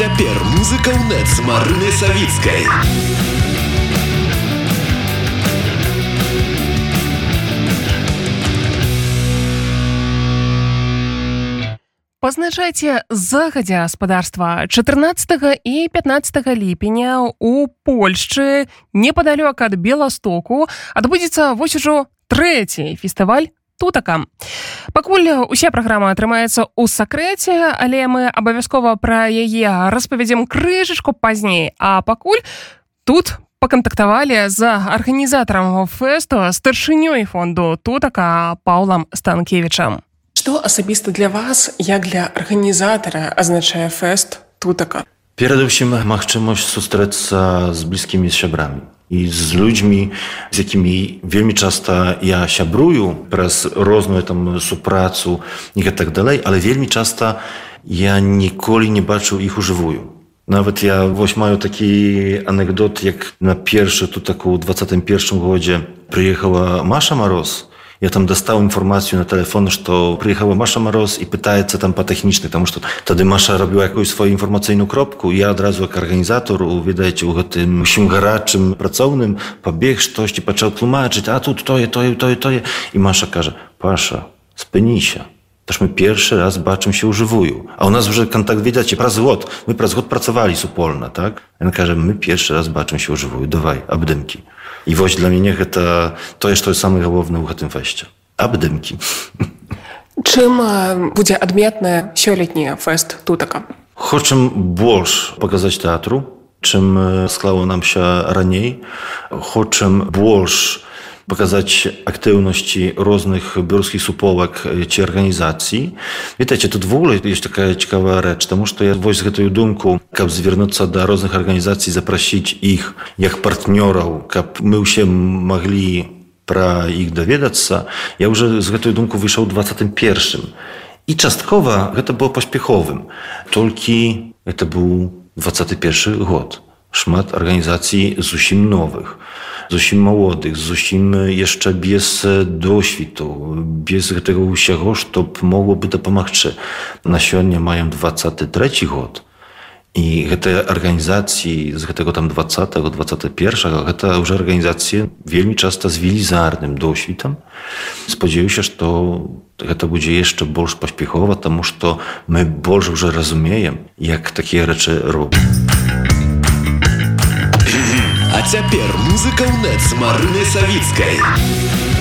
цяпер музыка ў нет марыны савіцкай. Пазначайце загадзя гаспадарства 14 і 15 ліпеня у Польшчы непадалёк ад Беластоку адбудзецца вось ужо трэці фестываль тутака пакуль усе праграмы атрымаецца ў сакрэце але мы абавязкова пра яе распавядзем крыжышку пазней а пакуль тут по контактавалі за арганізатарам фэсту старшынёй фонду тутака паулам станкевічам что асабіста для вас як для арганізатара азначае фэст тутака перадаўсім магчымасць сустрэцца з блізкімі сябрамі i z ludźmi, z jakimi вельмі часта я сябрую праз розную там супрацу і так далей, але вельмі часта я ніколі не бачыў іх ужывую. Nawet ja właśnie mają taki anegdot, jak na pierwsze tu tak w 21 godzie przyjechała Masza Maros Я там достал информацию на телефон, что приехала Маша Мороз и пытается там по технічних, тому що тоді Маша робила якусь свою інформаційну кропку. Я одразу як організатор у віддаті у тим усім гарачим працовним побіг щось і почав тлумачити, а тут то є, то є, то є, то є. І Маша каже, Паша, спиніся. Toż my pierwszy raz baczym się używają, A u nas już tak wiedziacie, złot. My złot pracowali supolna, tak? Ja każę, my pierwszy raz baczym się używają. Dawaj, abdymki. I woź dla mnie niech to jest to samo główne w tym feście. Abdymki. Czym e, będzie odmietny sioletni fest Tutaka? Chcę больш pokazać teatru, czym e, sklało nam się raniej. Chcę больше показаць актыўнасці розных беларускіх суполак ці арганізацыі. Вітаце тут вулы ёсць такая цікавая рэч, Таму што я вось гэтую думку, каб звярнуцца да розных арганізацый запрасіць іх як партнёраў, каб мы ўсе маглі пра іх даведацца. Я ўжо з гэтую думку выйшаў 21. І часткова гэта было паспяховым. Толькі это быў 21 год. szmat organizacji ZUSIM nowych, ZUSIM młodych, ZUSIM jeszcze bez doświtu, bez tego wszystkiego, co mogłoby pomóc. Na сегодня mają 23 rok. I te organizacji z tego tam 20, 21, to już organizacje wielmi często z wilizarnym doświtem. Spodziewam się, że to będzie jeszcze bardziej pośpiechowe, to że my bardziej już rozumiemy, jak takie rzeczy robią. Цяпер музыка ў нет з марынай савіцкай.